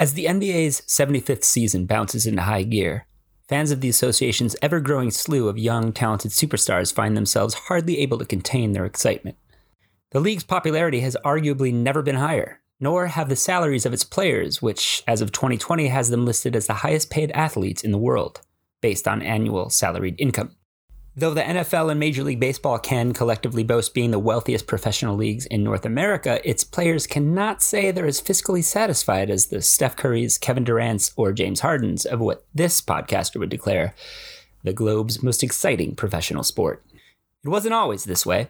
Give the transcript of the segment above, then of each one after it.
As the NBA's 75th season bounces into high gear, fans of the association's ever growing slew of young, talented superstars find themselves hardly able to contain their excitement. The league's popularity has arguably never been higher, nor have the salaries of its players, which, as of 2020, has them listed as the highest paid athletes in the world, based on annual salaried income. Though the NFL and Major League Baseball can collectively boast being the wealthiest professional leagues in North America, its players cannot say they're as fiscally satisfied as the Steph Currys, Kevin Durant's, or James Harden's of what this podcaster would declare the globe's most exciting professional sport. It wasn't always this way.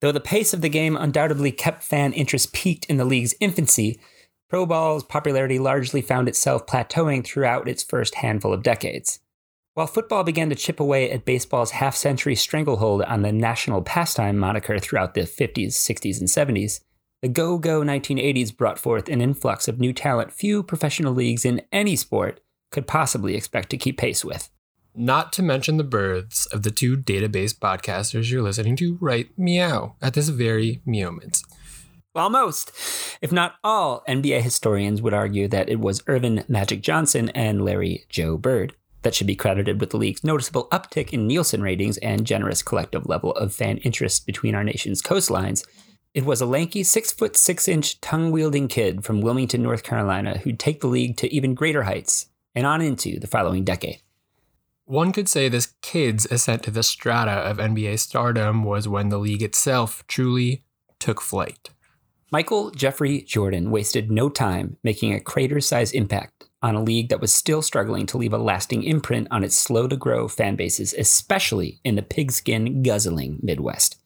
Though the pace of the game undoubtedly kept fan interest peaked in the league's infancy, Pro Ball's popularity largely found itself plateauing throughout its first handful of decades. While football began to chip away at baseball's half century stranglehold on the national pastime moniker throughout the 50s, 60s, and 70s, the go go 1980s brought forth an influx of new talent few professional leagues in any sport could possibly expect to keep pace with. Not to mention the births of the two database podcasters you're listening to right meow at this very moment. While most, if not all, NBA historians would argue that it was Earvin Magic Johnson and Larry Joe Bird that should be credited with the league's noticeable uptick in Nielsen ratings and generous collective level of fan interest between our nation's coastlines. It was a lanky, six foot six inch, tongue wielding kid from Wilmington, North Carolina, who'd take the league to even greater heights and on into the following decade. One could say this kid's ascent to the strata of NBA stardom was when the league itself truly took flight. Michael Jeffrey Jordan wasted no time making a crater sized impact on a league that was still struggling to leave a lasting imprint on its slow to grow fan bases, especially in the pigskin guzzling Midwest.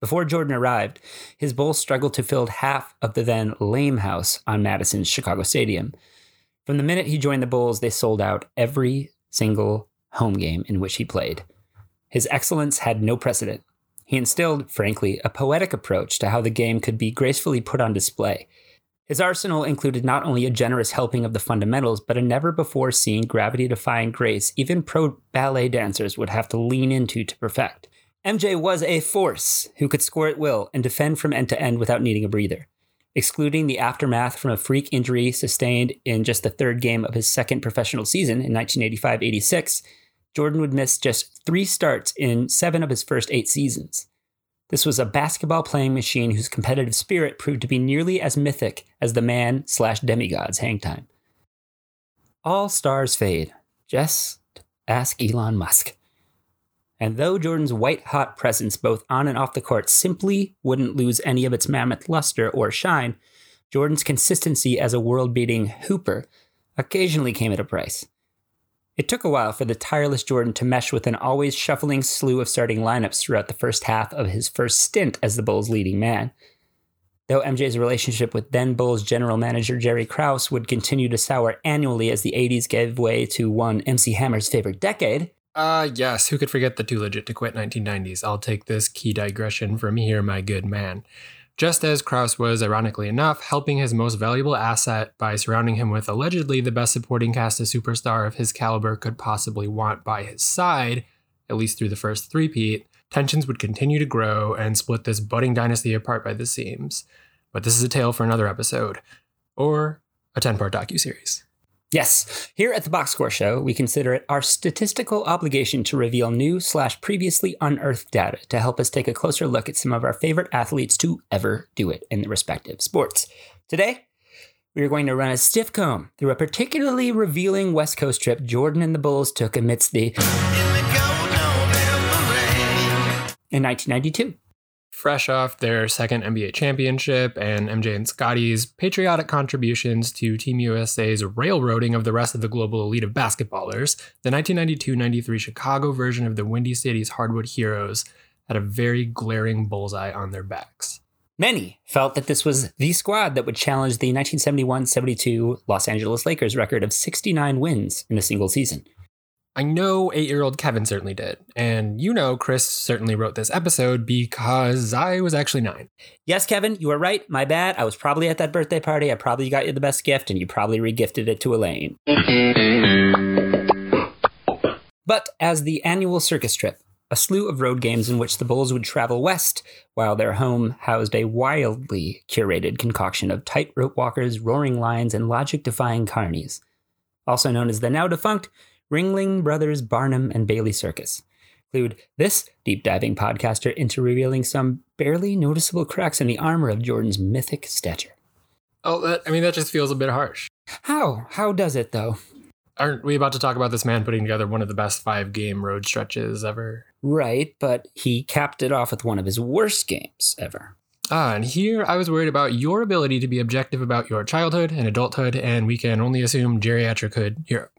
Before Jordan arrived, his Bulls struggled to fill half of the then lame house on Madison's Chicago Stadium. From the minute he joined the Bulls, they sold out every single home game in which he played. His excellence had no precedent. He instilled, frankly, a poetic approach to how the game could be gracefully put on display. His arsenal included not only a generous helping of the fundamentals, but a never before seen gravity defying grace even pro ballet dancers would have to lean into to perfect. MJ was a force who could score at will and defend from end to end without needing a breather. Excluding the aftermath from a freak injury sustained in just the third game of his second professional season in 1985 86, Jordan would miss just three starts in seven of his first eight seasons. This was a basketball playing machine whose competitive spirit proved to be nearly as mythic as the man slash demigod's hang time. All stars fade. Just ask Elon Musk. And though Jordan's white hot presence both on and off the court simply wouldn't lose any of its mammoth luster or shine, Jordan's consistency as a world beating hooper occasionally came at a price. It took a while for the tireless Jordan to mesh with an always shuffling slew of starting lineups throughout the first half of his first stint as the Bulls' leading man. Though MJ's relationship with then Bulls general manager Jerry Krause would continue to sour annually as the 80s gave way to one MC Hammer's favorite decade. Ah, uh, yes, who could forget the too legit to quit 1990s? I'll take this key digression from here, my good man just as Krause was, ironically enough, helping his most valuable asset by surrounding him with allegedly the best supporting cast a superstar of his caliber could possibly want by his side, at least through the first three-peat, tensions would continue to grow and split this budding dynasty apart by the seams. But this is a tale for another episode, or a 10-part docu-series. Yes, here at the Box Score Show, we consider it our statistical obligation to reveal new slash previously unearthed data to help us take a closer look at some of our favorite athletes to ever do it in the respective sports. Today, we are going to run a stiff comb through a particularly revealing West Coast trip Jordan and the Bulls took amidst the in 1992 fresh off their second NBA championship and MJ and Scottie's patriotic contributions to Team USA's railroading of the rest of the global elite of basketballers, the 1992 93 Chicago version of the Windy City's Hardwood Heroes had a very glaring bullseye on their backs. Many felt that this was the squad that would challenge the 1971 72 Los Angeles Lakers record of 69 wins in a single season. I know eight year old Kevin certainly did. And you know, Chris certainly wrote this episode because I was actually nine. Yes, Kevin, you were right. My bad. I was probably at that birthday party. I probably got you the best gift, and you probably regifted it to Elaine. but as the annual circus trip a slew of road games in which the Bulls would travel west, while their home housed a wildly curated concoction of tightrope walkers, roaring lions, and logic defying carnies, also known as the now defunct Ringling Brothers Barnum and Bailey Circus. Include this deep diving podcaster into revealing some barely noticeable cracks in the armor of Jordan's mythic stature. Oh, that, I mean, that just feels a bit harsh. How? How does it, though? Aren't we about to talk about this man putting together one of the best five game road stretches ever? Right, but he capped it off with one of his worst games ever. Ah, and here I was worried about your ability to be objective about your childhood and adulthood, and we can only assume geriatrichood here.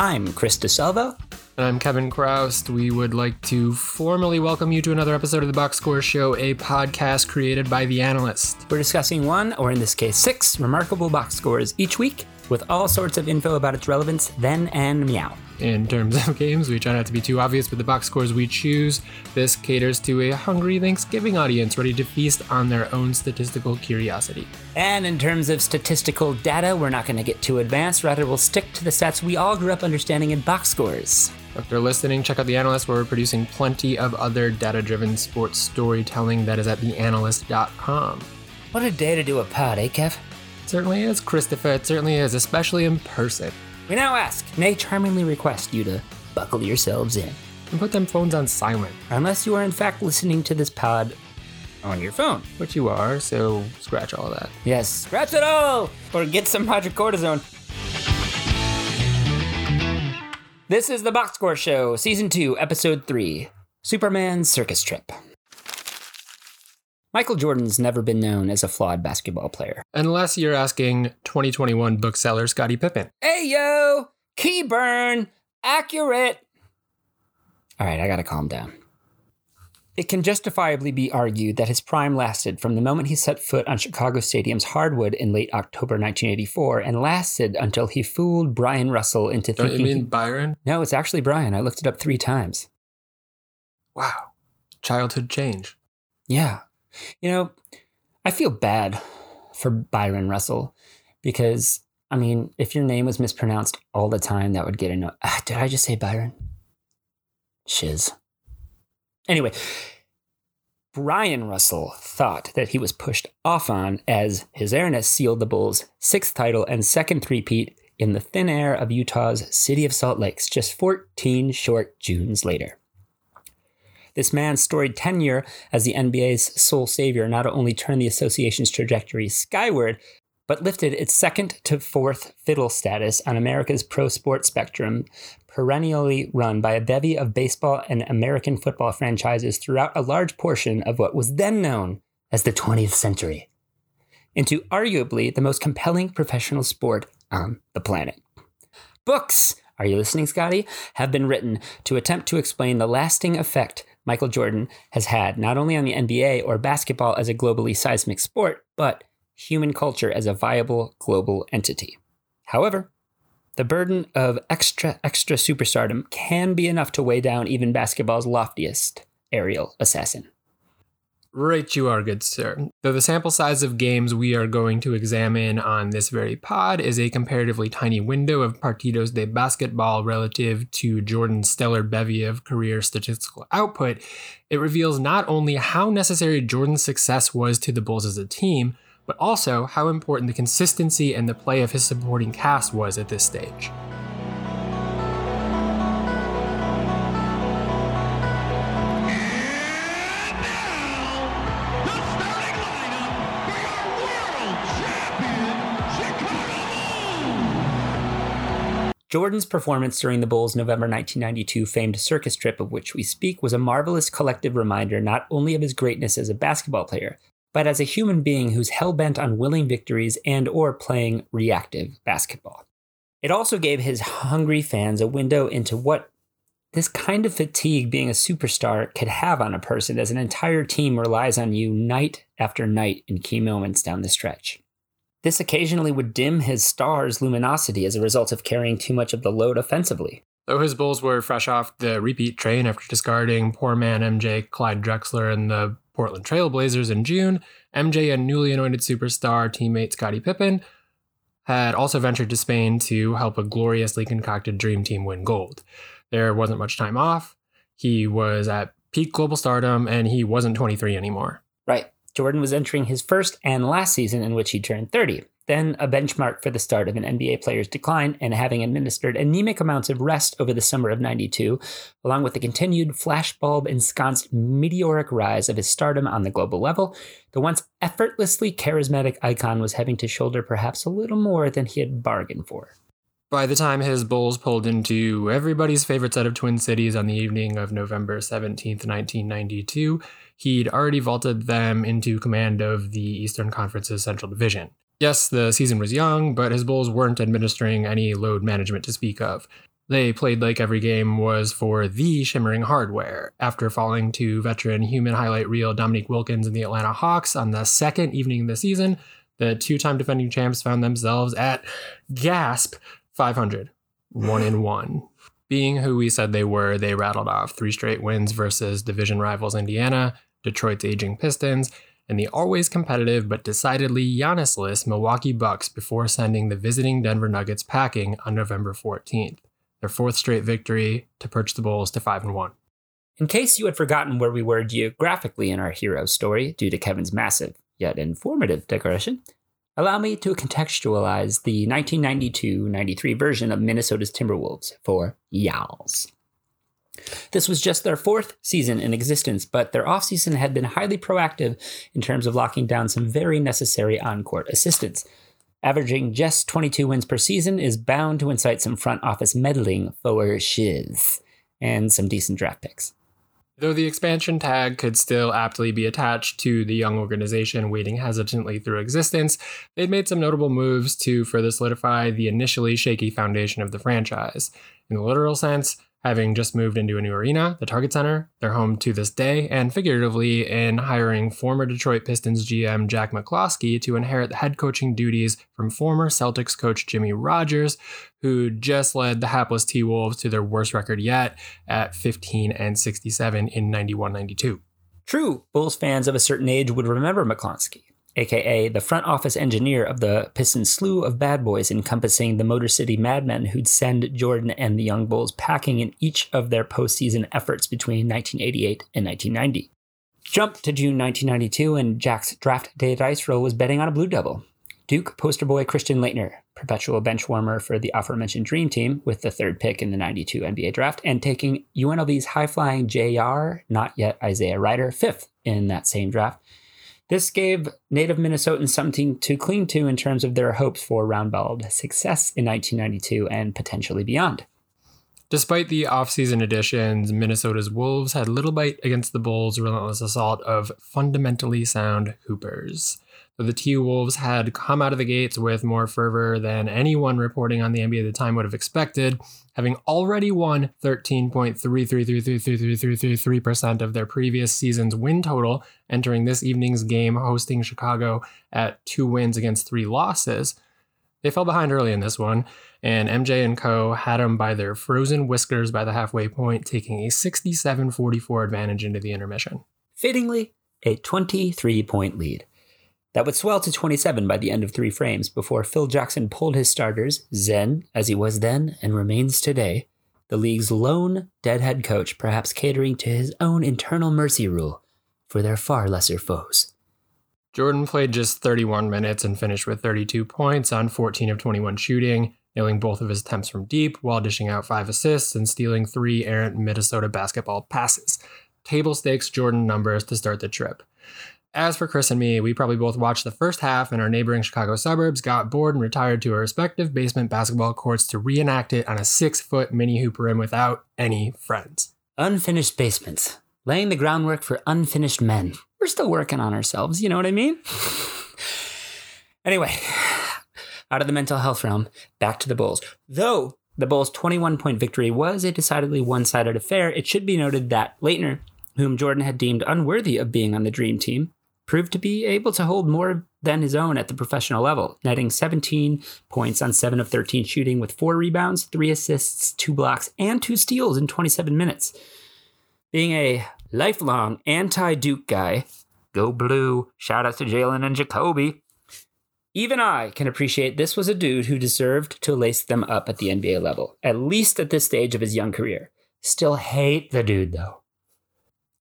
I'm Chris DeSalvo. And I'm Kevin Chroust. We would like to formally welcome you to another episode of the Box Score Show, a podcast created by The Analyst. We're discussing one, or in this case, six remarkable box scores each week with all sorts of info about its relevance then and meow. In terms of games, we try not to be too obvious with the box scores we choose. This caters to a hungry Thanksgiving audience ready to feast on their own statistical curiosity. And in terms of statistical data, we're not going to get too advanced. Rather, we'll stick to the stats we all grew up understanding in box scores. If you're listening, check out The Analyst, where we're producing plenty of other data driven sports storytelling that is at theanalyst.com. What a day to do a pod, eh, Kev? It certainly is, Christopher. It certainly is, especially in person. We now ask, nay, charmingly request you to buckle yourselves in. And put them phones on silent, Unless you are in fact listening to this pod on your phone. which you are, so scratch all that. Yes, scratch it all! Or get some hydrocortisone. This is the Box Score Show, Season 2, Episode 3 Superman Circus Trip. Michael Jordan's never been known as a flawed basketball player. Unless you're asking 2021 bookseller Scottie Pippen. Hey yo! Key burn! Accurate! Alright, I gotta calm down. It can justifiably be argued that his prime lasted from the moment he set foot on Chicago Stadium's hardwood in late October 1984 and lasted until he fooled Brian Russell into Don't you thinking. mean Byron? No, it's actually Brian. I looked it up three times. Wow. Childhood change. Yeah. You know, I feel bad for Byron Russell because, I mean, if your name was mispronounced all the time, that would get annoying. Ah, did I just say Byron? Shiz. Anyway, Brian Russell thought that he was pushed off on as his airness sealed the Bulls' sixth title and second three-peat in the thin air of Utah's City of Salt Lakes just 14 short Junes later. This man's storied tenure as the NBA's sole savior not only turned the association's trajectory skyward, but lifted its second to fourth fiddle status on America's pro sports spectrum, perennially run by a bevy of baseball and American football franchises throughout a large portion of what was then known as the 20th century, into arguably the most compelling professional sport on the planet. Books, are you listening, Scottie? Have been written to attempt to explain the lasting effect Michael Jordan has had not only on the NBA or basketball as a globally seismic sport, but human culture as a viable global entity. However, the burden of extra, extra superstardom can be enough to weigh down even basketball's loftiest aerial assassin. Right, you are, good sir. Though the sample size of games we are going to examine on this very pod is a comparatively tiny window of partidos de basketball relative to Jordan's stellar bevy of career statistical output, it reveals not only how necessary Jordan's success was to the Bulls as a team, but also how important the consistency and the play of his supporting cast was at this stage. Jordan's performance during the Bulls' November 1992 famed circus trip of which we speak was a marvelous collective reminder not only of his greatness as a basketball player, but as a human being who's hell-bent on willing victories and or playing reactive basketball. It also gave his hungry fans a window into what this kind of fatigue being a superstar could have on a person as an entire team relies on you night after night in key moments down the stretch. This occasionally would dim his star's luminosity as a result of carrying too much of the load offensively. Though his Bulls were fresh off the repeat train after discarding poor man MJ, Clyde Drexler, and the Portland Trailblazers in June, MJ and newly anointed superstar teammate Scottie Pippen had also ventured to Spain to help a gloriously concocted dream team win gold. There wasn't much time off. He was at peak global stardom and he wasn't 23 anymore. Right. Jordan was entering his first and last season in which he turned 30, then a benchmark for the start of an NBA player's decline, and having administered anemic amounts of rest over the summer of 92, along with the continued flashbulb ensconced meteoric rise of his stardom on the global level, the once effortlessly charismatic icon was having to shoulder perhaps a little more than he had bargained for. By the time his Bulls pulled into everybody's favorite set of Twin Cities on the evening of November 17th, 1992, he'd already vaulted them into command of the Eastern Conference's Central Division. Yes, the season was young, but his Bulls weren't administering any load management to speak of. They played like every game was for the shimmering hardware. After falling to veteran human highlight reel Dominique Wilkins and the Atlanta Hawks on the second evening of the season, the two time defending champs found themselves at gasp 500, one in one. Being who we said they were, they rattled off three straight wins versus division rivals Indiana, Detroit's aging Pistons, and the always competitive but decidedly Giannis-less Milwaukee Bucks before sending the visiting Denver Nuggets packing on November 14th. Their fourth straight victory to perch the Bulls to 5 and 1. In case you had forgotten where we were geographically in our hero's story due to Kevin's massive yet informative digression, allow me to contextualize the 1992 93 version of Minnesota's Timberwolves for Yowls. This was just their fourth season in existence, but their offseason had been highly proactive in terms of locking down some very necessary on court assistance. Averaging just 22 wins per season is bound to incite some front office meddling for shiz and some decent draft picks. Though the expansion tag could still aptly be attached to the young organization wading hesitantly through existence, they'd made some notable moves to further solidify the initially shaky foundation of the franchise. In the literal sense, having just moved into a new arena, the Target Center, their home to this day, and figuratively in hiring former Detroit Pistons GM Jack McCloskey to inherit the head coaching duties from former Celtics coach Jimmy Rodgers, who just led the hapless T Wolves to their worst record yet at 15 and 67 in 91 92. True, Bulls fans of a certain age would remember McCloskey, aka the front office engineer of the Pistons slew of bad boys encompassing the Motor City Madmen who'd send Jordan and the Young Bulls packing in each of their postseason efforts between 1988 and 1990. Jump to June 1992, and Jack's draft day dice roll was betting on a blue double. Duke poster boy Christian Laettner, perpetual bench warmer for the aforementioned Dream Team with the third pick in the 92 NBA draft, and taking UNLV's high flying JR, not yet Isaiah Rider, fifth in that same draft. This gave native Minnesotans something to cling to in terms of their hopes for roundballed success in 1992 and potentially beyond. Despite the offseason additions, Minnesota's Wolves had little bite against the Bulls' relentless assault of fundamentally sound Hoopers. The T Wolves had come out of the gates with more fervor than anyone reporting on the NBA at the time would have expected, having already won 13.33333333% of their previous season's win total, entering this evening's game hosting Chicago at two wins against three losses. They fell behind early in this one, and MJ and Co. had them by their frozen whiskers by the halfway point, taking a 67 44 advantage into the intermission. Fittingly, a 23 point lead. That would swell to 27 by the end of three frames before Phil Jackson pulled his starters, Zen, as he was then and remains today, the league's lone deadhead coach, perhaps catering to his own internal mercy rule for their far lesser foes. Jordan played just 31 minutes and finished with 32 points on 14 of 21 shooting, nailing both of his attempts from deep while dishing out five assists and stealing three errant Minnesota basketball passes. Table stakes Jordan numbers to start the trip. As for Chris and me, we probably both watched the first half in our neighboring Chicago suburbs, got bored, and retired to our respective basement basketball courts to reenact it on a six foot mini hoop rim without any friends. Unfinished basements, laying the groundwork for unfinished men. We're still working on ourselves, you know what I mean? anyway, out of the mental health realm, back to the Bulls. Though the Bulls' 21 point victory was a decidedly one sided affair, it should be noted that Laettner, whom Jordan had deemed unworthy of being on the Dream Team, proved to be able to hold more than his own at the professional level, netting 17 points on 7 of 13 shooting with 4 rebounds, 3 assists, 2 blocks, and 2 steals in 27 minutes. Being a lifelong anti Duke guy, go blue, shout out to Jalen and Jacoby. Even I can appreciate this was a dude who deserved to lace them up at the NBA level, at least at this stage of his young career. Still hate the dude though.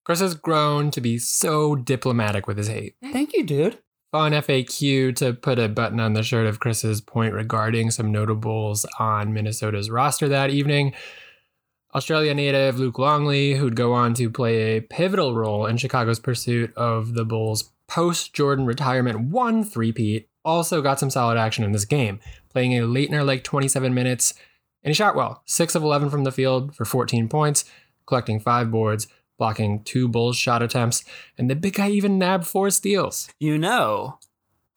Chris has grown to be so diplomatic with his hate. Thank you, dude. Fun FAQ to put a button on the shirt of Chris's point regarding some notables on Minnesota's roster that evening. Australia native Luke Longley, who'd go on to play a pivotal role in Chicago's pursuit of the Bulls' post Jordan retirement one three-peat, also got some solid action in this game, playing a Laettner like 27 minutes, and he shot well 6 of 11 from the field for 14 points, collecting five boards, blocking two Bulls shot attempts, and the big guy even nabbed four steals. You know,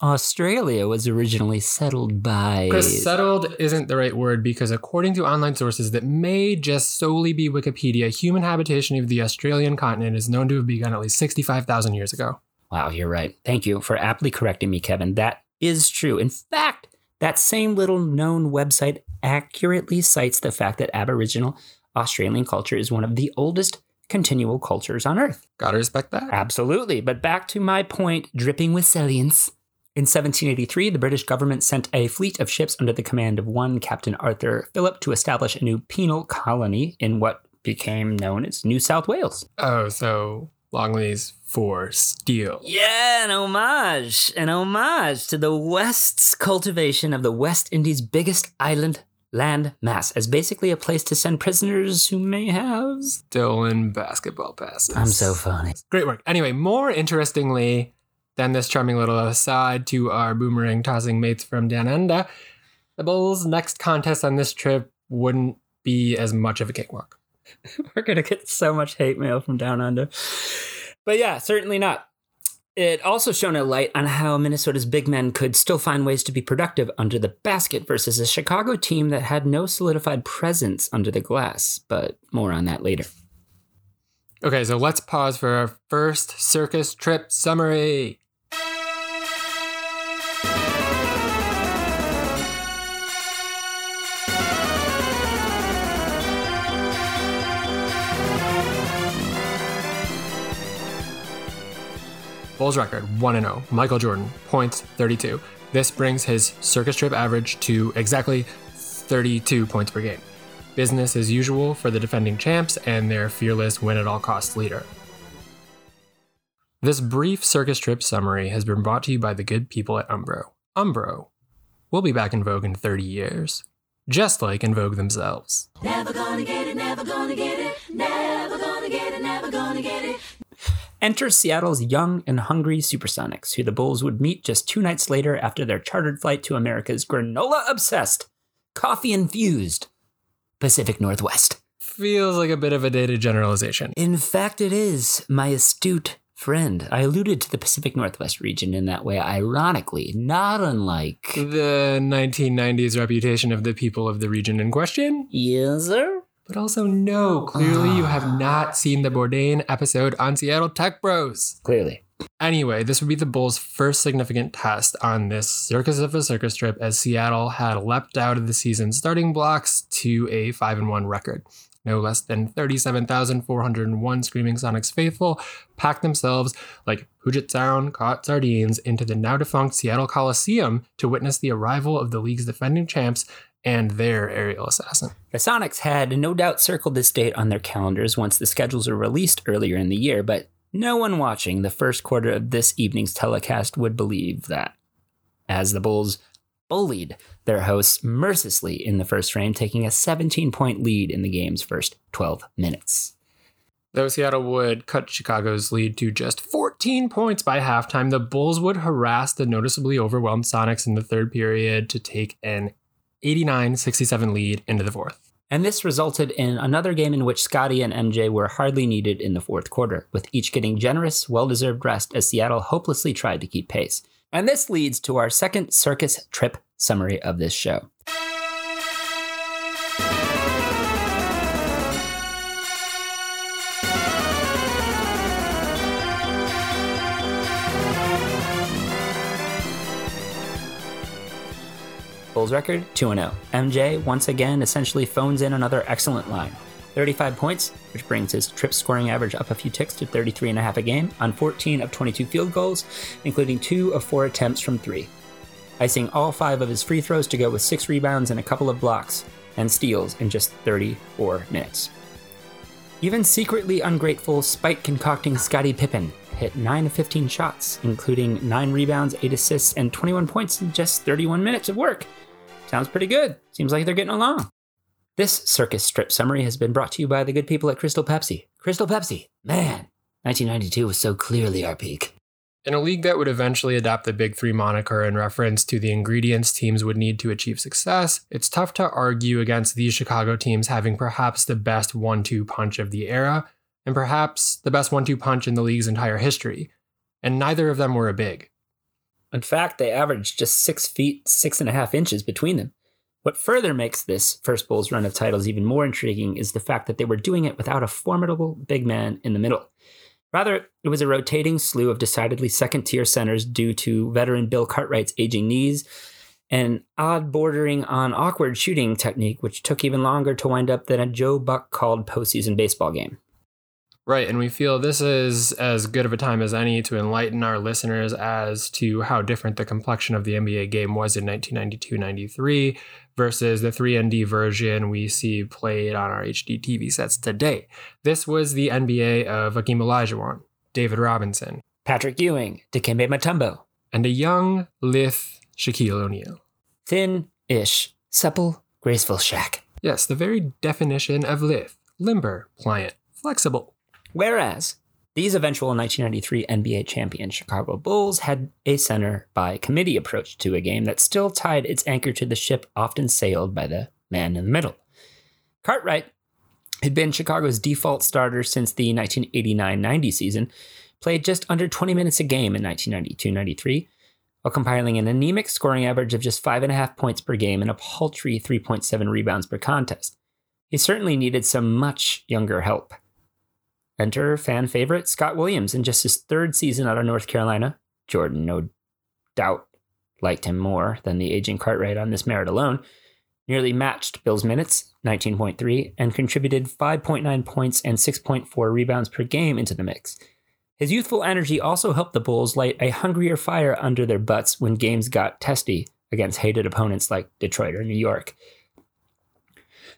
Australia was originally settled by. Chris, settled isn't the right word because, according to online sources that may just solely be Wikipedia, human habitation of the Australian continent is known to have begun at least 65,000 years ago. Wow, you're right. Thank you for aptly correcting me, Kevin. That is true. In fact, that same little known website accurately cites the fact that Aboriginal Australian culture is one of the oldest continual cultures on Earth. Gotta respect that. Absolutely. But back to my point, dripping with salience. In 1783, the British government sent a fleet of ships under the command of one Captain Arthur Phillip to establish a new penal colony in what became known as New South Wales. Oh, so Longley's for steel. Yeah, an homage, an homage to the West's cultivation of the West Indies' biggest island land mass as basically a place to send prisoners who may have. Stolen basketball passes. I'm so funny. Great work. Anyway, more interestingly than this charming little aside to our boomerang tossing mates from down under, the Bulls' next contest on this trip wouldn't be as much of a cakewalk. We're gonna get so much hate mail from down under. But yeah, certainly not. It also shone a light on how Minnesota's big men could still find ways to be productive under the basket versus a Chicago team that had no solidified presence under the glass. But more on that later. Okay, so let's pause for our first circus trip summary. Bulls record 1 0. Michael Jordan, points 32. This brings his circus trip average to exactly 32 points per game. Business as usual for the defending champs and their fearless win at all costs leader. This brief circus trip summary has been brought to you by the good people at Umbro. Umbro We'll be back in vogue in 30 years, just like in Vogue themselves. Enter Seattle's young and hungry Supersonics, who the Bulls would meet just two nights later after their chartered flight to America's granola obsessed, coffee infused Pacific Northwest. Feels like a bit of a dated generalization. In fact, it is, my astute friend. I alluded to the Pacific Northwest region in that way, ironically, not unlike. The 1990s reputation of the people of the region in question? Yes, sir? But also, no, clearly you have ah. not seen the Bourdain episode on Seattle Tech Bros. Clearly. Anyway, this would be the Bulls' first significant test on this circus of a circus trip as Seattle had leapt out of the season starting blocks to a 5 and 1 record. No less than 37,401 Screaming Sonics faithful packed themselves like Puget Sound caught sardines into the now defunct Seattle Coliseum to witness the arrival of the league's defending champs and their aerial assassin. The Sonics had no doubt circled this date on their calendars once the schedules were released earlier in the year, but no one watching the first quarter of this evening's telecast would believe that. As the Bulls bullied their hosts mercilessly in the first frame, taking a 17 point lead in the game's first 12 minutes. Though Seattle would cut Chicago's lead to just 14 points by halftime, the Bulls would harass the noticeably overwhelmed Sonics in the third period to take an 89 67 lead into the fourth. And this resulted in another game in which Scottie and MJ were hardly needed in the fourth quarter, with each getting generous, well deserved rest as Seattle hopelessly tried to keep pace. And this leads to our second circus trip summary of this show. Bulls record 2 0. MJ once again essentially phones in another excellent line. 35 points, which brings his trip scoring average up a few ticks to 33.5 a game on 14 of 22 field goals, including two of four attempts from three. icing all five of his free throws to go with six rebounds and a couple of blocks and steals in just 34 minutes. Even secretly ungrateful, spite concocting Scottie Pippen hit 9 of 15 shots, including 9 rebounds, 8 assists, and 21 points in just 31 minutes of work. Sounds pretty good. Seems like they're getting along. This circus strip summary has been brought to you by the good people at Crystal Pepsi. Crystal Pepsi, man, 1992 was so clearly our peak. In a league that would eventually adopt the Big Three moniker in reference to the ingredients teams would need to achieve success, it's tough to argue against these Chicago teams having perhaps the best one two punch of the era, and perhaps the best one two punch in the league's entire history. And neither of them were a big. In fact, they averaged just six feet, six and a half inches between them. What further makes this first Bulls run of titles even more intriguing is the fact that they were doing it without a formidable big man in the middle. Rather, it was a rotating slew of decidedly second tier centers due to veteran Bill Cartwright's aging knees and odd bordering on awkward shooting technique, which took even longer to wind up than a Joe Buck called postseason baseball game. Right, and we feel this is as good of a time as any to enlighten our listeners as to how different the complexion of the NBA game was in 1992-93 versus the 3ND version we see played on our HD TV sets today. This was the NBA of Akeem Olajuwon, David Robinson, Patrick Ewing, Dikembe Mutombo, and a young, lithe Shaquille O'Neal. thin ish, supple, graceful Shaq. Yes, the very definition of lithe, limber, pliant, flexible. Whereas these eventual 1993 NBA champion Chicago Bulls had a center by committee approach to a game that still tied its anchor to the ship often sailed by the man in the middle. Cartwright had been Chicago's default starter since the 1989 90 season, played just under 20 minutes a game in 1992 93, while compiling an anemic scoring average of just 5.5 points per game and a paltry 3.7 rebounds per contest. He certainly needed some much younger help. Enter fan favorite Scott Williams in just his third season out of North Carolina. Jordan, no doubt, liked him more than the aging Cartwright on this merit alone. Nearly matched Bill's minutes, 19.3, and contributed 5.9 points and 6.4 rebounds per game into the mix. His youthful energy also helped the Bulls light a hungrier fire under their butts when games got testy against hated opponents like Detroit or New York.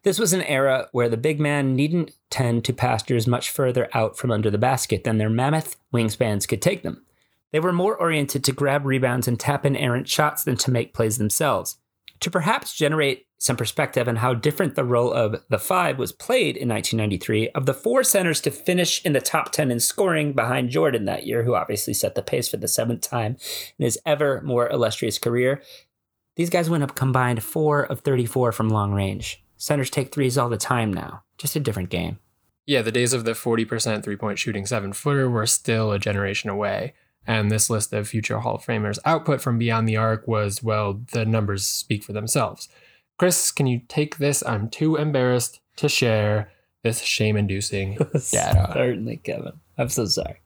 This was an era where the big man needn't tend to pastures much further out from under the basket than their mammoth wingspans could take them. They were more oriented to grab rebounds and tap in errant shots than to make plays themselves. To perhaps generate some perspective on how different the role of the five was played in 1993, of the four centers to finish in the top 10 in scoring behind Jordan that year, who obviously set the pace for the seventh time in his ever more illustrious career, these guys went up combined 4 of 34 from long range. Centers take threes all the time now, just a different game. Yeah, the days of the 40% three point shooting seven footer were still a generation away. And this list of future Hall of Famers' output from beyond the arc was, well, the numbers speak for themselves. Chris, can you take this? I'm too embarrassed to share this shame inducing data. Certainly, Kevin. I'm so sorry.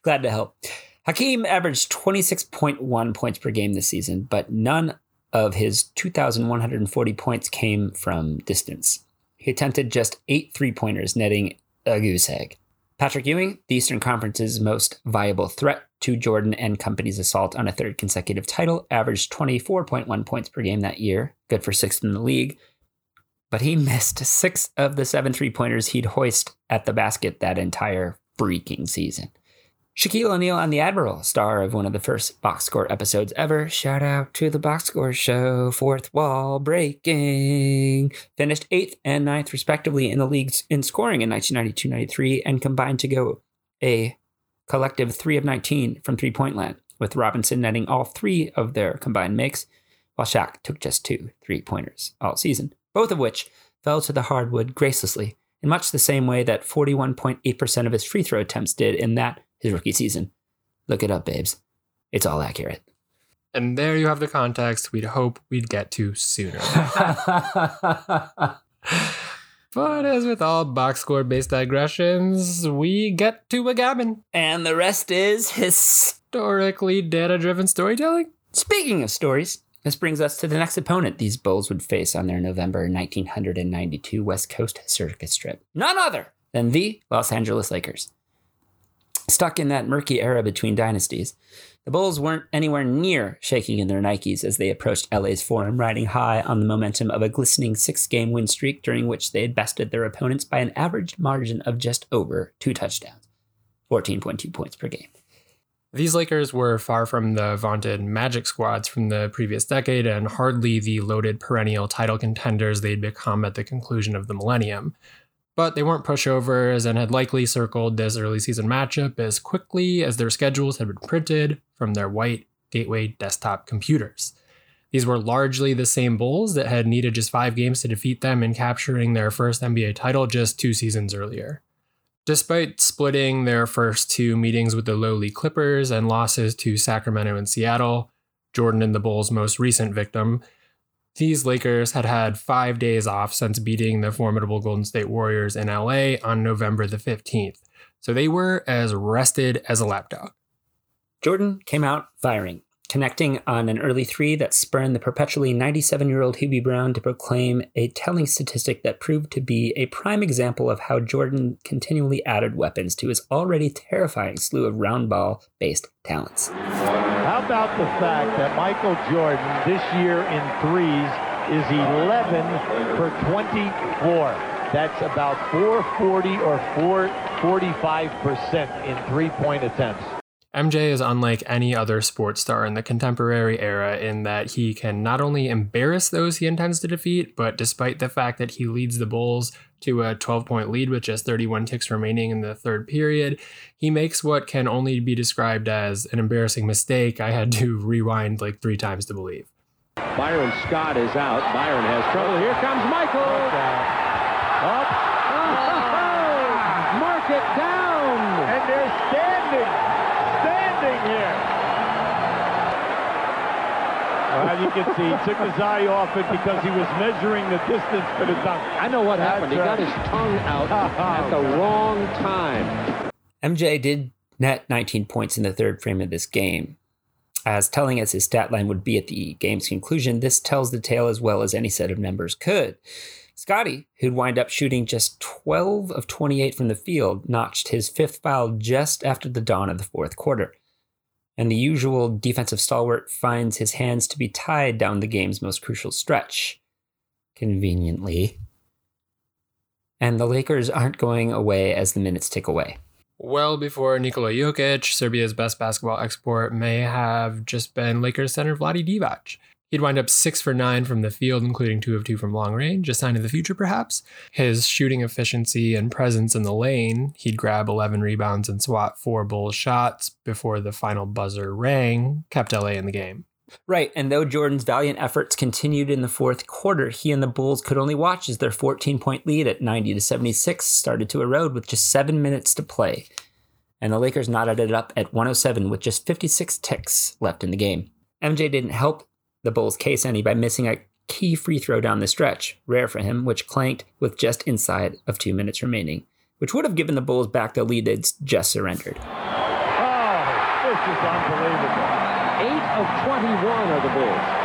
Glad to help. Hakeem averaged 26.1 points per game this season, but none of his 2,140 points came from distance. He attempted just eight three pointers, netting a goose egg. Patrick Ewing, the Eastern Conference's most viable threat to Jordan and company's assault on a third consecutive title, averaged 24.1 points per game that year, good for sixth in the league. But he missed six of the seven three pointers he'd hoist at the basket that entire freaking season. Shaquille O'Neal and the Admiral, star of one of the first box score episodes ever. Shout out to the box score show, fourth wall breaking. Finished eighth and ninth, respectively, in the leagues in scoring in 1992 93 and combined to go a collective 3 of 19 from three point land, with Robinson netting all three of their combined makes, while Shaq took just two three pointers all season, both of which fell to the hardwood gracelessly, in much the same way that 41.8% of his free throw attempts did in that his rookie season. Look it up, babes. It's all accurate. And there you have the context we'd hope we'd get to sooner. but as with all box score based digressions, we get to a gammon. and the rest is. Historically data driven storytelling? Speaking of stories, this brings us to the next opponent these Bulls would face on their November 1992 West Coast circus trip. None other than the Los Angeles Lakers. Stuck in that murky era between dynasties, The Bulls weren't anywhere near shaking in their Nikes as they approached LA's Forum, riding high on the momentum of a glistening six game win streak during which they had bested their opponents by an average margin of just over two touchdowns, 14.2 points per game. These Lakers were far from the vaunted Magic squads from the previous decade and hardly the loaded perennial title contenders they'd become at the conclusion of the millennium. But they weren't pushovers and had likely circled this early season matchup as quickly as their schedules had been printed from their white Gateway desktop computers. These were largely the same Bulls that had needed just five games to defeat them in capturing their first NBA title just two seasons earlier. Despite splitting their first two meetings with the lowly Clippers and losses to Sacramento and Seattle, Jordan and the Bulls' most recent victim, these Lakers had had five days off since beating the formidable Golden State Warriors in LA on November the 15th. So they were as rested as a lapdog. Jordan came out firing, connecting on an early three that spurned the perpetually 97 year old Hubie Brown to proclaim a telling statistic that proved to be a prime example of how Jordan continually added weapons to his already terrifying slew of round ball based talents. About the fact that Michael Jordan this year in threes is 11 for 24? That's about 440 or 445% in three point attempts. MJ is unlike any other sports star in the contemporary era in that he can not only embarrass those he intends to defeat, but despite the fact that he leads the Bulls to a 12 point lead with just 31 ticks remaining in the third period, he makes what can only be described as an embarrassing mistake I had to rewind like three times to believe. Byron Scott is out. Byron has trouble. Here comes Michael. Up, Mark it down. and they're standing, standing here. Well, you can see he took his eye off it because he was measuring the distance for the dunk. I know what happened. He got his tongue out at the wrong time. MJ did net 19 points in the third frame of this game. As telling as his stat line would be at the game's conclusion, this tells the tale as well as any set of numbers could. Scottie, who'd wind up shooting just 12 of 28 from the field, notched his fifth foul just after the dawn of the fourth quarter. And the usual defensive stalwart finds his hands to be tied down the game's most crucial stretch. Conveniently. And the Lakers aren't going away as the minutes tick away. Well before Nikola Jokic, Serbia's best basketball export may have just been Lakers center Vlade Divac. He'd wind up six for nine from the field, including two of two from long range, a sign of the future perhaps. His shooting efficiency and presence in the lane, he'd grab 11 rebounds and swat four Bulls shots before the final buzzer rang, kept LA in the game. Right, and though Jordan's valiant efforts continued in the fourth quarter, he and the Bulls could only watch as their 14 point lead at 90 to 76 started to erode with just seven minutes to play. And the Lakers knotted it up at 107 with just 56 ticks left in the game. MJ didn't help the Bulls' case any by missing a key free throw down the stretch, rare for him, which clanked with just inside of two minutes remaining, which would have given the Bulls back the lead they'd just surrendered. Oh, this is unbelievable. Eight of 21 are the Bulls.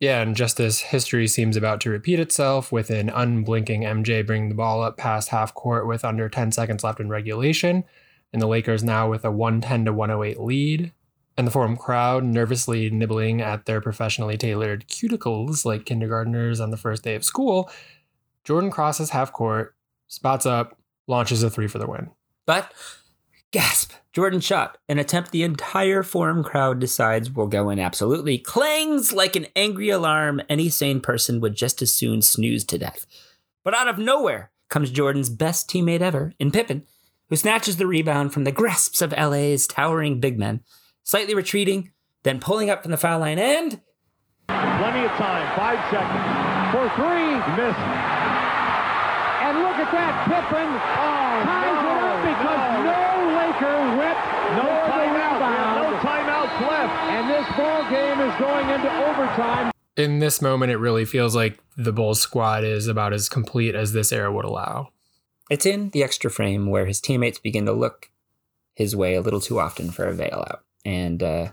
Yeah, and just as history seems about to repeat itself, with an unblinking MJ bringing the ball up past half court with under 10 seconds left in regulation, and the Lakers now with a 110 to 108 lead, and the Forum crowd nervously nibbling at their professionally tailored cuticles like kindergartners on the first day of school, Jordan crosses half court, spots up, launches a three for the win. But, gasp, Jordan shot, an attempt the entire forum crowd decides will go in absolutely, clangs like an angry alarm any sane person would just as soon snooze to death. But out of nowhere comes Jordan's best teammate ever, in Pippen, who snatches the rebound from the grasps of LA's towering big men, slightly retreating, then pulling up from the foul line and Plenty of time, five seconds. For three. Missed. And look at that. Pippen oh, ties no, it up because no. no, Laker whip No for the timeout. rebound. No timeouts left. And this ball game is going into overtime. In this moment, it really feels like the Bulls squad is about as complete as this era would allow. it's in the extra frame where his teammates begin to look his way a little too often for a bailout. And uh,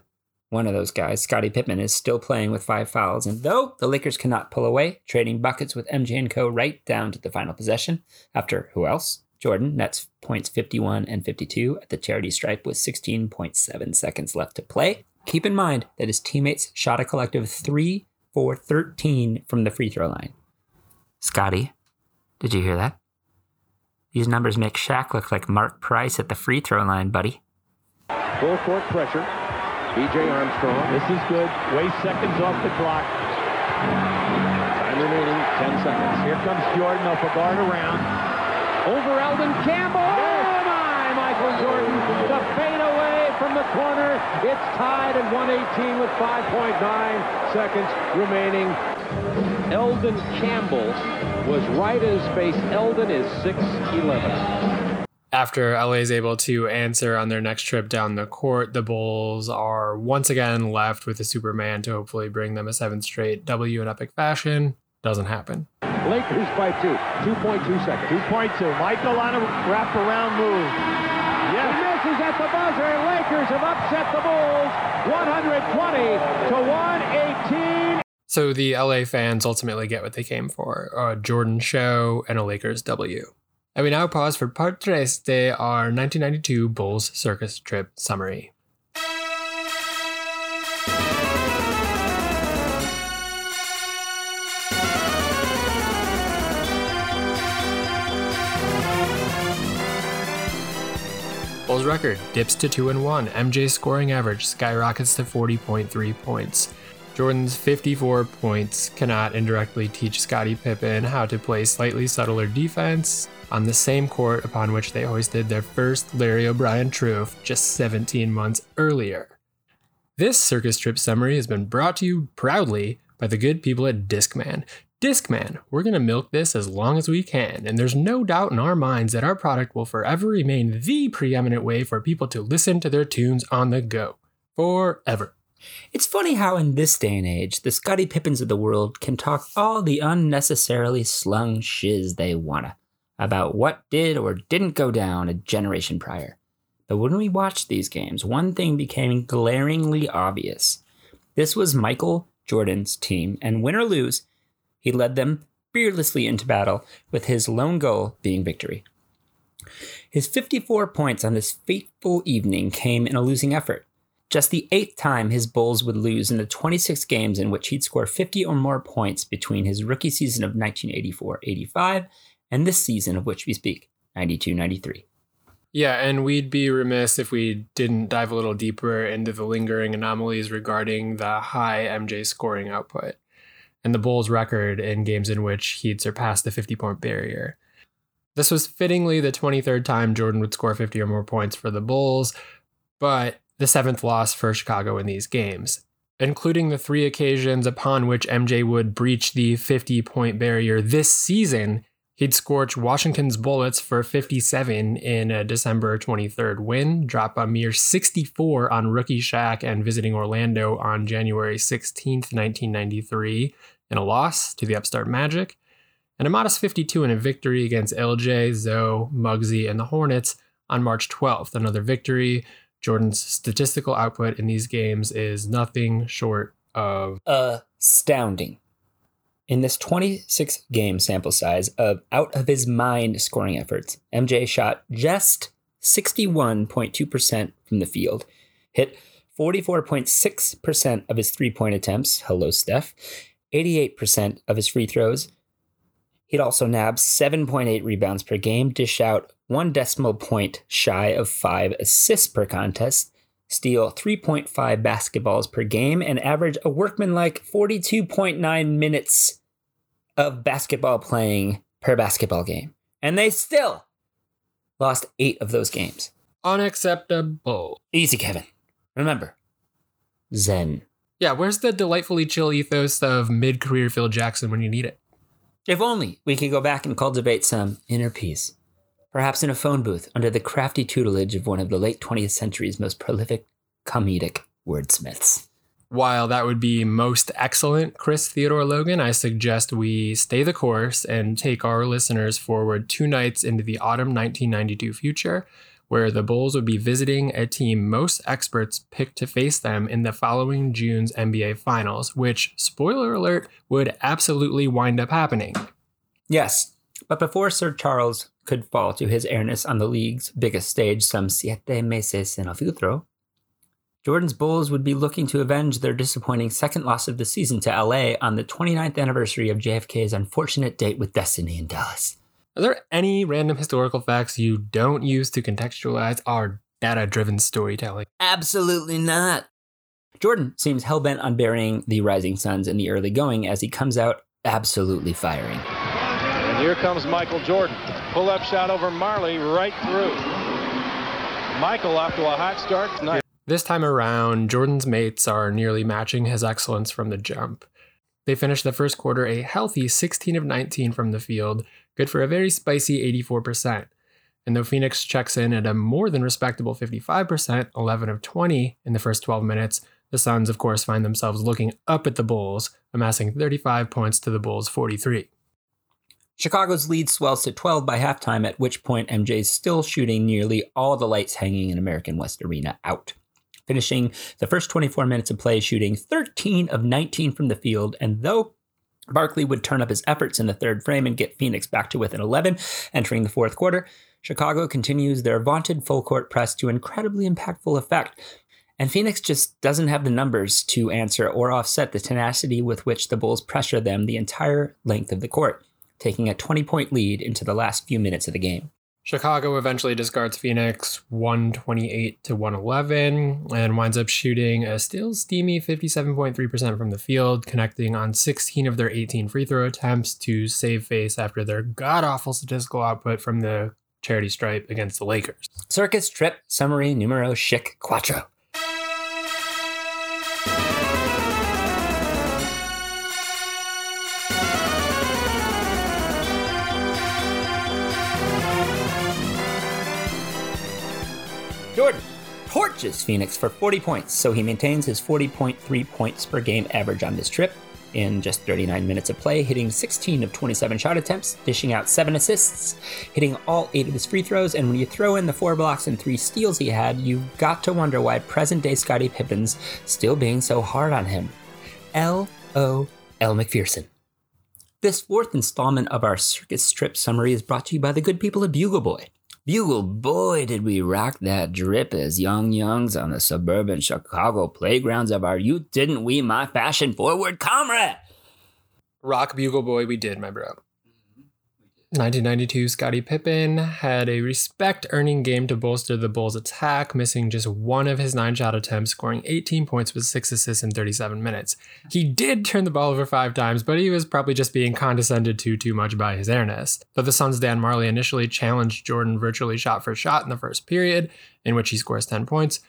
one of those guys, Scottie Pippen, is still playing with five fouls. And though the Lakers cannot pull away, trading buckets with MJ and Co. right down to the final possession, after who else? Jordan nets points 51 and 52 at the charity stripe with 16.7 seconds left to play. Keep in mind that his teammates shot a collective 3 for 13 from the free throw line. Scottie, did you hear that? These numbers make Shaq look like Mark Price at the free throw line, buddy. Full court pressure. B.J. Armstrong. This is good. Waste seconds off the clock. Time remaining 10 seconds. Here comes Jordan off a guard around. Over Elden Campbell. Oh my! Michael Jordan. The fadeaway from the corner. It's tied at 118 with 5.9 seconds remaining. Elden Campbell was right at his face. Elden is 6'11. After LA is able to answer on their next trip down the court, the Bulls are once again left with a Superman to hopefully bring them a seventh straight W in epic fashion. Doesn't happen. Lakers by two. 2.2 seconds. 2.2. Michael on a wraparound move. He Yes. misses at the buzzer. Lakers have upset the Bulls 120 to 118. So the LA fans ultimately get what they came for a Jordan show and a Lakers W. And we now pause for part tres de our 1992 Bulls circus trip summary. Bulls record dips to 2 and 1. MJ's scoring average skyrockets to 40.3 points. Jordan's 54 points cannot indirectly teach Scottie Pippen how to play slightly subtler defense on the same court upon which they hoisted their first Larry O'Brien troof just 17 months earlier. This circus trip summary has been brought to you proudly by the good people at Discman. Discman, we're going to milk this as long as we can, and there's no doubt in our minds that our product will forever remain the preeminent way for people to listen to their tunes on the go. Forever. It's funny how, in this day and age, the Scottie Pippens of the world can talk all the unnecessarily slung shiz they wanna about what did or didn't go down a generation prior. But when we watched these games, one thing became glaringly obvious. This was Michael Jordan's team, and win or lose, he led them fearlessly into battle, with his lone goal being victory. His 54 points on this fateful evening came in a losing effort. Just the eighth time his Bulls would lose in the 26 games in which he'd score 50 or more points between his rookie season of 1984 85 and this season of which we speak, 92 93. Yeah, and we'd be remiss if we didn't dive a little deeper into the lingering anomalies regarding the high MJ scoring output and the Bulls' record in games in which he'd surpassed the 50 point barrier. This was fittingly the 23rd time Jordan would score 50 or more points for the Bulls, but the seventh loss for Chicago in these games, including the three occasions upon which MJ would breach the 50 point barrier this season. He'd scorch Washington's Bullets for 57 in a December 23rd win, drop a mere 64 on rookie Shaq and visiting Orlando on January 16th, 1993, in a loss to the upstart Magic, and a modest 52 in a victory against LJ, Zo, Muggsy, and the Hornets on March 12th. Another victory. Jordan's statistical output in these games is nothing short of Astounding. In this 26 game sample size of out of his mind scoring efforts, MJ shot just 61.2% from the field, hit 44.6% of his three point attempts, hello, Steph, 88% of his free throws. He'd also nab 7.8 rebounds per game, dish out one decimal point shy of five assists per contest, steal 3.5 basketballs per game, and average a workmanlike 42.9 minutes of basketball playing per basketball game. And they still lost eight of those games. unacceptable. Easy, Kevin. Remember, Zen. Yeah, where's the delightfully chill ethos of mid career Phil Jackson when you need it? If only we could go back and cultivate some inner peace. Perhaps in a phone booth under the crafty tutelage of one of the late 20th century's most prolific comedic wordsmiths. While that would be most excellent, Chris Theodore Logan, I suggest we stay the course and take our listeners forward two nights into the autumn 1992 future, where the Bulls would be visiting a team most experts picked to face them in the following June's NBA Finals, which, spoiler alert, would absolutely wind up happening. Yes, but before Sir Charles could fall to his airness on the league's biggest stage some siete meses en el futuro, Jordan's Bulls would be looking to avenge their disappointing second loss of the season to LA on the 29th anniversary of JFK's unfortunate date with Destiny in Dallas. Are there any random historical facts you don't use to contextualize our data driven storytelling? Absolutely not. Jordan seems hell bent on burying the Rising Suns in the early going as he comes out absolutely firing. And here comes Michael Jordan. Pull up shot over Majerle right through. Michael off to a hot start. tonight. This time around, Jordan's mates are nearly matching his excellence from the jump. They finished the first quarter a healthy 16 of 19 from the field, good for a very spicy 84%. And though Phoenix checks in at a more than respectable 55%, 11 of 20 in the first 12 minutes, the Suns, of course, find themselves looking up at the Bulls, amassing 35 points to the Bulls' 43. Chicago's lead swells to 12 by halftime, at which point MJ's still shooting nearly all the lights hanging in American West Arena out finishing the first 24 minutes of play shooting 13 of 19 from the field. And though Barkley would turn up his efforts in the third frame and get Phoenix back to within 11 entering the fourth quarter, Chicago continues their vaunted full court press to incredibly impactful effect. And Phoenix just doesn't have the numbers to answer or offset the tenacity with which the Bulls pressure them the entire length of the court, taking a 20 point lead into the last few minutes of the game. Chicago eventually discards Phoenix 128 to 111 and winds up shooting a still steamy 57.3% from the field, connecting on 16 of their 18 free throw attempts to save face after their god awful statistical output from the charity stripe against the Lakers. Circus trip summary numero chic quattro. Torches Phoenix for 40 points, so he maintains his 40.3 points per game average on this trip in just 39 minutes of play, hitting 16 of 27 shot attempts, dishing out 7 assists, hitting all 8 of his free throws, and when you throw in the 4 blocks and 3 steals he had, you've got to wonder why present day Scottie Pippen's still being so hard on him. L O L McPherson. This fourth installment of our circus strip summary is brought to you by the good people at Bugle Boy. Bugle, boy, did we rock that drip as young youngs on the suburban Chicago playgrounds of our youth, didn't we, my fashion forward comrade? Rock Bugle Boy, we did, my bro. 1992, Scottie Pippen had a respect earning game to bolster the Bulls' attack, missing just one of his nine shot attempts, scoring 18 points with six assists in 37 minutes. He did turn the ball over five times, but he was probably just being condescended to too much by his airness. But the Suns' Dan Majerle initially challenged Jordan virtually shot for shot in the first period, in which he scores 10 points.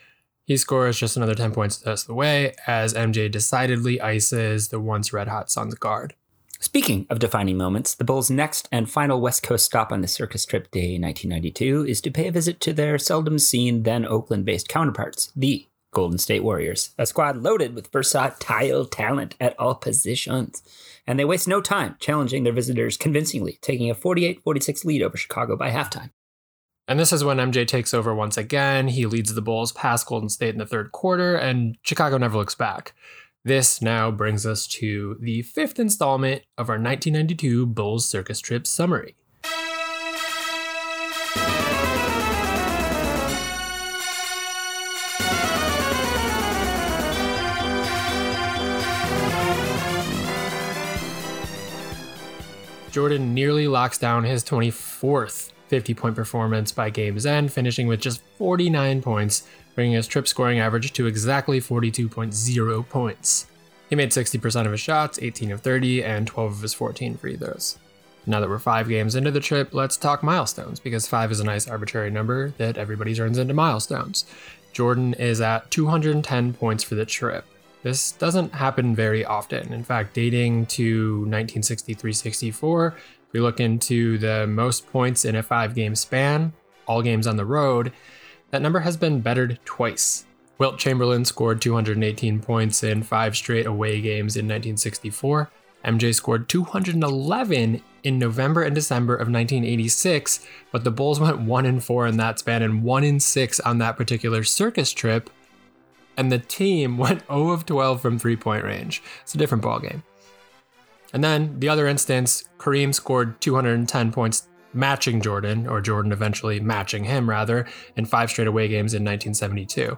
He scores just another 10 points the rest of the way as MJ decidedly ices the once red hot Suns guard. Speaking of defining moments, the Bulls' next and final West Coast stop on the circus trip day 1992 is to pay a visit to their seldom seen then Oakland based counterparts, the Golden State Warriors, a squad loaded with versatile talent at all positions. And they waste no time challenging their visitors convincingly, taking a 48 46 lead over Chicago by halftime. And this is when MJ takes over once again. He leads the Bulls past Golden State in the third quarter, and Chicago never looks back. This now brings us to the fifth installment of our 1992 Bulls Circus Trip summary. Jordan nearly locks down his 24th 50 point performance by game's end, finishing with just 49 points, bringing his trip scoring average to exactly 42.0 points. He made 60% of his shots, 18 of 30, and 12 of his 14 free throws. Now that we're five games into the trip, let's talk milestones, because five is a nice arbitrary number that everybody turns into milestones. Jordan is at 210 points for the trip. This doesn't happen very often. In fact, dating to 1963 64, if we look into the most points in a five game span, all games on the road, that number has been bettered twice. Wilt Chamberlain scored 218 points in five straight away games in 1964. MJ scored 211 in November and December of 1986, but the Bulls went 1 and 4 in that span and 1 in 6 on that particular circus trip. And the team went 0 of 12 from three point range. It's a different ballgame. And then the other instance, Kareem scored 210 points matching Jordan, or Jordan eventually matching him rather, in five straight away games in 1972.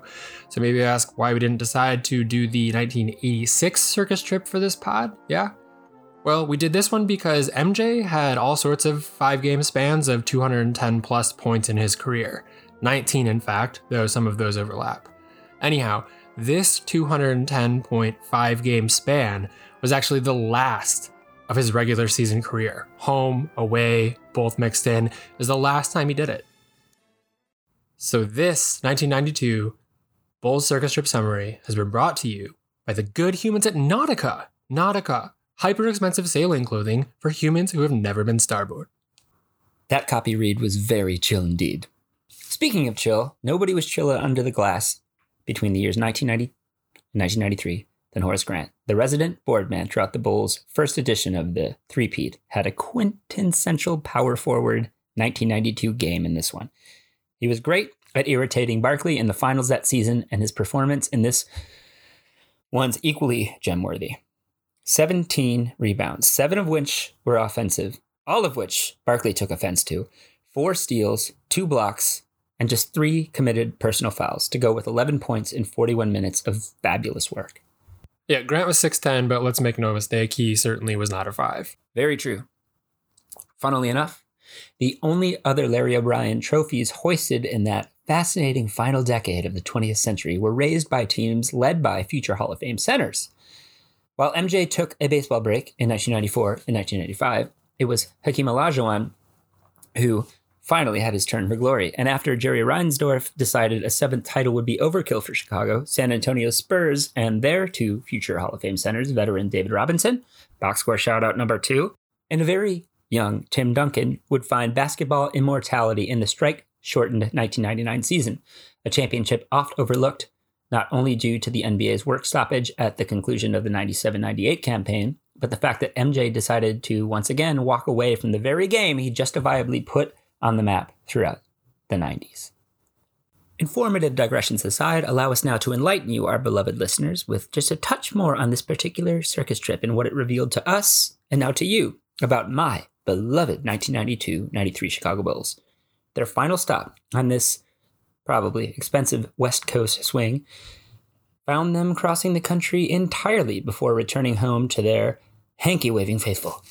So maybe ask why we didn't decide to do the 1986 circus trip for this pod? Yeah? Well, we did this one because MJ had all sorts of five game spans of 210 plus points in his career. 19, in fact, though some of those overlap. Anyhow, this 210.5 game span was actually the last of his regular season career. Home, away, both mixed in, is the last time he did it. So, this 1992 Bulls Circus Trip Summary has been brought to you by the good humans at Nautica. Nautica, hyper expensive sailing clothing for humans who have never been starboard. That copy read was very chill indeed. Speaking of chill, nobody was chiller under the glass between the years 1990 and 1993 than Horace Grant. The resident board man throughout the Bulls' first edition of the three-peat had a quintessential power forward 1992 game in this one. He was great at irritating Barkley in the finals that season, and his performance in this one's equally gem-worthy. 17 rebounds, seven of which were offensive, all of which Barkley took offense to, four steals, two blocks, and just three committed personal fouls to go with 11 points in 41 minutes of fabulous work. Yeah, Grant was 6'10, but let's make no mistake, he certainly was not a 5. Very true. Funnily enough, the only other Larry O'Brien trophies hoisted in that fascinating final decade of the 20th century were raised by teams led by future Hall of Fame centers. While MJ took a baseball break in 1994 and 1995, it was Hakeem Olajuwon who finally had his turn for glory. And after Jerry Reinsdorf decided a seventh title would be overkill for Chicago, San Antonio Spurs and their two future Hall of Fame centers, veteran David Robinson, box score shout out number two, and a very young Tim Duncan would find basketball immortality in the strike shortened 1999 season, a championship oft overlooked, not only due to the NBA's work stoppage at the conclusion of the 97 98 campaign, but the fact that MJ decided to once again walk away from the very game he justifiably put on the map throughout the 90s. Informative digressions aside, allow us now to enlighten you, our beloved listeners, with just a touch more on this particular circus trip and what it revealed to us and now to you about my beloved 1992 93 Chicago Bulls. Their final stop on this probably expensive West Coast swing found them crossing the country entirely before returning home to their hanky waving faithful.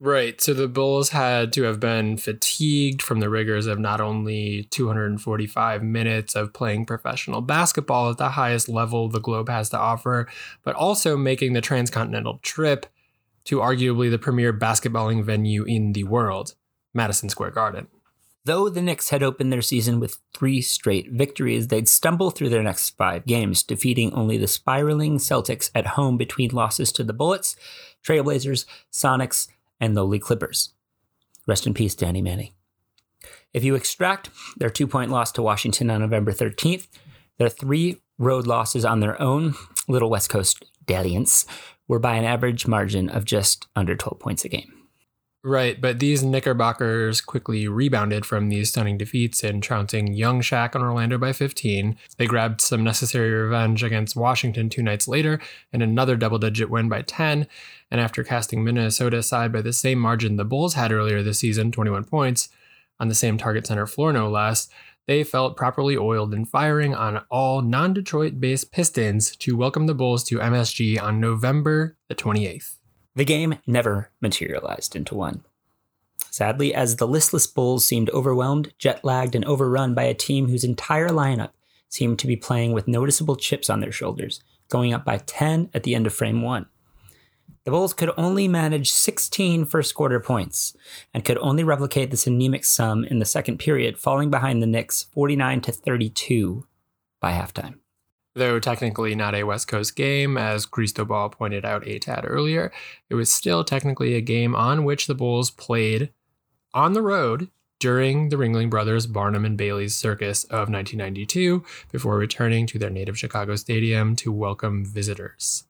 Right. So the Bulls had to have been fatigued from the rigors of not only 245 minutes of playing professional basketball at the highest level the globe has to offer, but also making the transcontinental trip to arguably the premier basketballing venue in the world, Madison Square Garden. Though the Knicks had opened their season with three straight victories, they'd stumble through their next five games, defeating only the spiraling Celtics at home between losses to the Bullets, Trailblazers, Sonics, and lowly Clippers. Rest in peace, Danny Manning. If you extract their two point loss to Washington on November 13th, their three road losses on their own little West Coast dalliance were by an average margin of just under 12 points a game. Right, but these Knickerbockers quickly rebounded from these stunning defeats in trouncing young Shaq and Orlando by 15. They grabbed some necessary revenge against Washington two nights later and another double digit win by 10. And after casting Minnesota aside by the same margin the Bulls had earlier this season, 21 points, on the same target center floor no less, they felt properly oiled and firing on all non Detroit based Pistons to welcome the Bulls to MSG on November the 28th. The game never materialized into one. Sadly, as the listless Bulls seemed overwhelmed, jet lagged, and overrun by a team whose entire lineup seemed to be playing with noticeable chips on their shoulders, going up by 10 at the end of frame one. The Bulls could only manage 16 first quarter points and could only replicate this anemic sum in the second period, falling behind the Knicks 49 to 32 by halftime. Though technically not a West Coast game, as Cristobal pointed out a tad earlier, it was still technically a game on which the Bulls played on the road during the Ringling Brothers Barnum and Bailey's Circus of 1992 before returning to their native Chicago stadium to welcome visitors.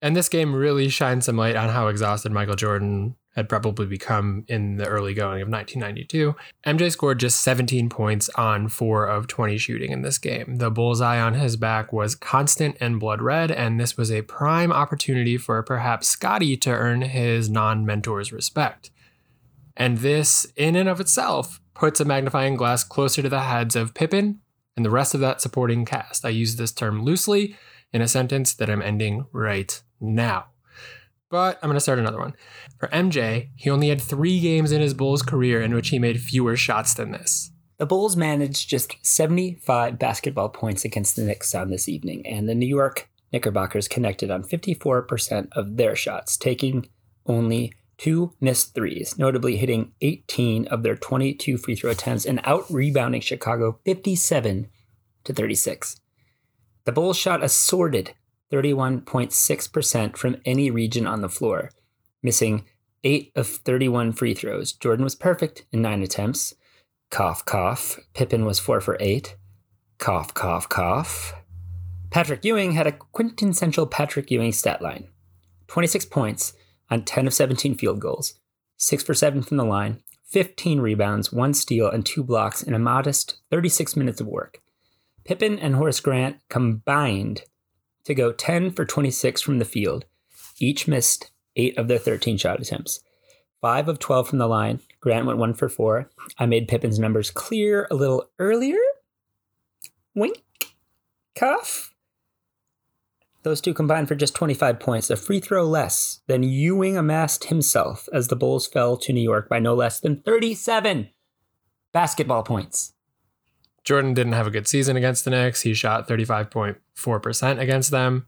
And this game really shines some light on how exhausted Michael Jordan had probably become in the early going of 1992. MJ scored just 17 points on 4 of 20 shooting in this game. The bullseye on his back was constant and blood red, and this was a prime opportunity for perhaps Scottie to earn his non mentor's respect. And this, in and of itself, puts a magnifying glass closer to the heads of Pippen and the rest of that supporting cast. I use this term loosely in a sentence that I'm ending right now. But I'm going to start another one. For MJ, he only had three games in his Bulls career in which he made fewer shots than this. The Bulls managed just 75 basketball points against the Knicks on this evening, and the New York Knickerbockers connected on 54% of their shots, taking only two missed threes, notably hitting 18 of their 22 free throw attempts and out rebounding Chicago 57 to 36. The Bulls shot a sordid 31.6% from any region on the floor, missing 8 of 31 free throws. Jordan was perfect in 9 attempts. Cough, cough. Pippen was 4 for 8. Cough, cough, cough. Patrick Ewing had a quintessential Patrick Ewing stat line 26 points on 10 of 17 field goals, 6 for 7 from the line, 15 rebounds, 1 steal, and 2 blocks in a modest 36 minutes of work. Pippen and Horace Grant combined to go 10 for 26 from the field. Each missed 8 of their 13 shot attempts. 5 of 12 from the line. Grant went 1 for 4. I made Pippen's numbers clear a little earlier. Wink. Cuff. Those two combined for just 25 points, a free throw less than Ewing amassed himself as the Bulls fell to New York by no less than 37 basketball points. Jordan didn't have a good season against the Knicks. He shot 35.4% against them.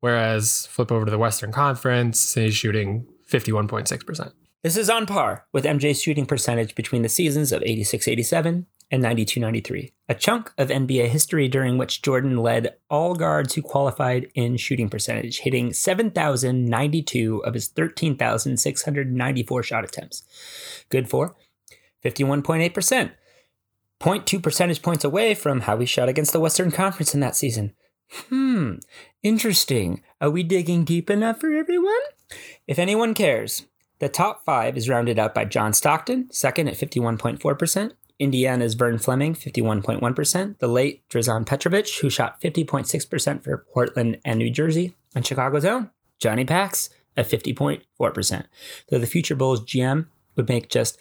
Whereas flip over to the Western Conference, he's shooting 51.6%. This is on par with MJ's shooting percentage between the seasons of 86 87 and 92 93, a chunk of NBA history during which Jordan led all guards who qualified in shooting percentage, hitting 7,092 of his 13,694 shot attempts. Good for 51.8%. 0.2 percentage points away from how he shot against the Western Conference in that season. Hmm, interesting. Are we digging deep enough for everyone? If anyone cares, the top five is rounded out by John Stockton, second at 51.4%. Indiana's Vern Fleming, 51.1%. The late Drazen Petrovic, who shot 50.6% for Portland and New Jersey. And Chicago's own Johnny Pax at 50.4%. Though the future Bulls GM would make just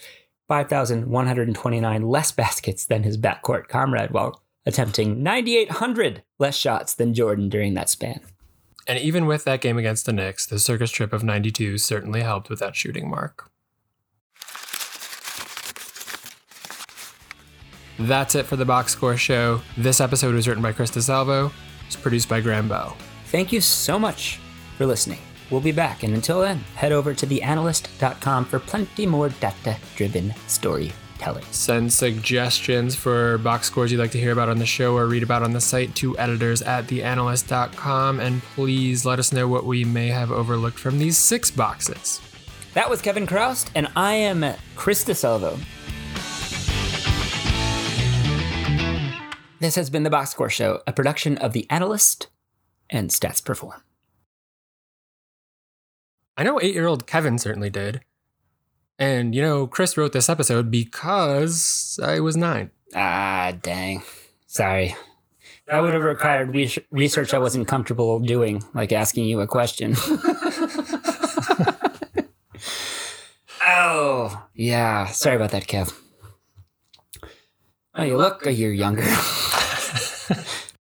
5,129 less baskets than his backcourt comrade while attempting 9,800 less shots than Jordan during that span. And even with that game against the Knicks, the circus trip of 92 certainly helped with that shooting mark. That's it for the Box Score Show. This episode was written by Chris DeSalvo. It's produced by Graham Bell. Thank you so much for listening. We'll be back, and until then, head over to theanalyst.com for plenty more data driven storytelling. Send suggestions for box scores you'd like to hear about on the show or read about on the site to editors at theanalyst.com. And please let us know what we may have overlooked from these six boxes. That was Kevin Chroust, and I am Chris DeSalvo. This has been the Box Score Show, a production of The Analyst and Stats Perform. I know eight year old Kevin certainly did. And, you know, Chris wrote this episode because I was nine. Ah, dang. Sorry. That would have required res- research I wasn't comfortable doing, like asking you a question. oh, yeah. Sorry about that, Kev. Oh, you look a year younger.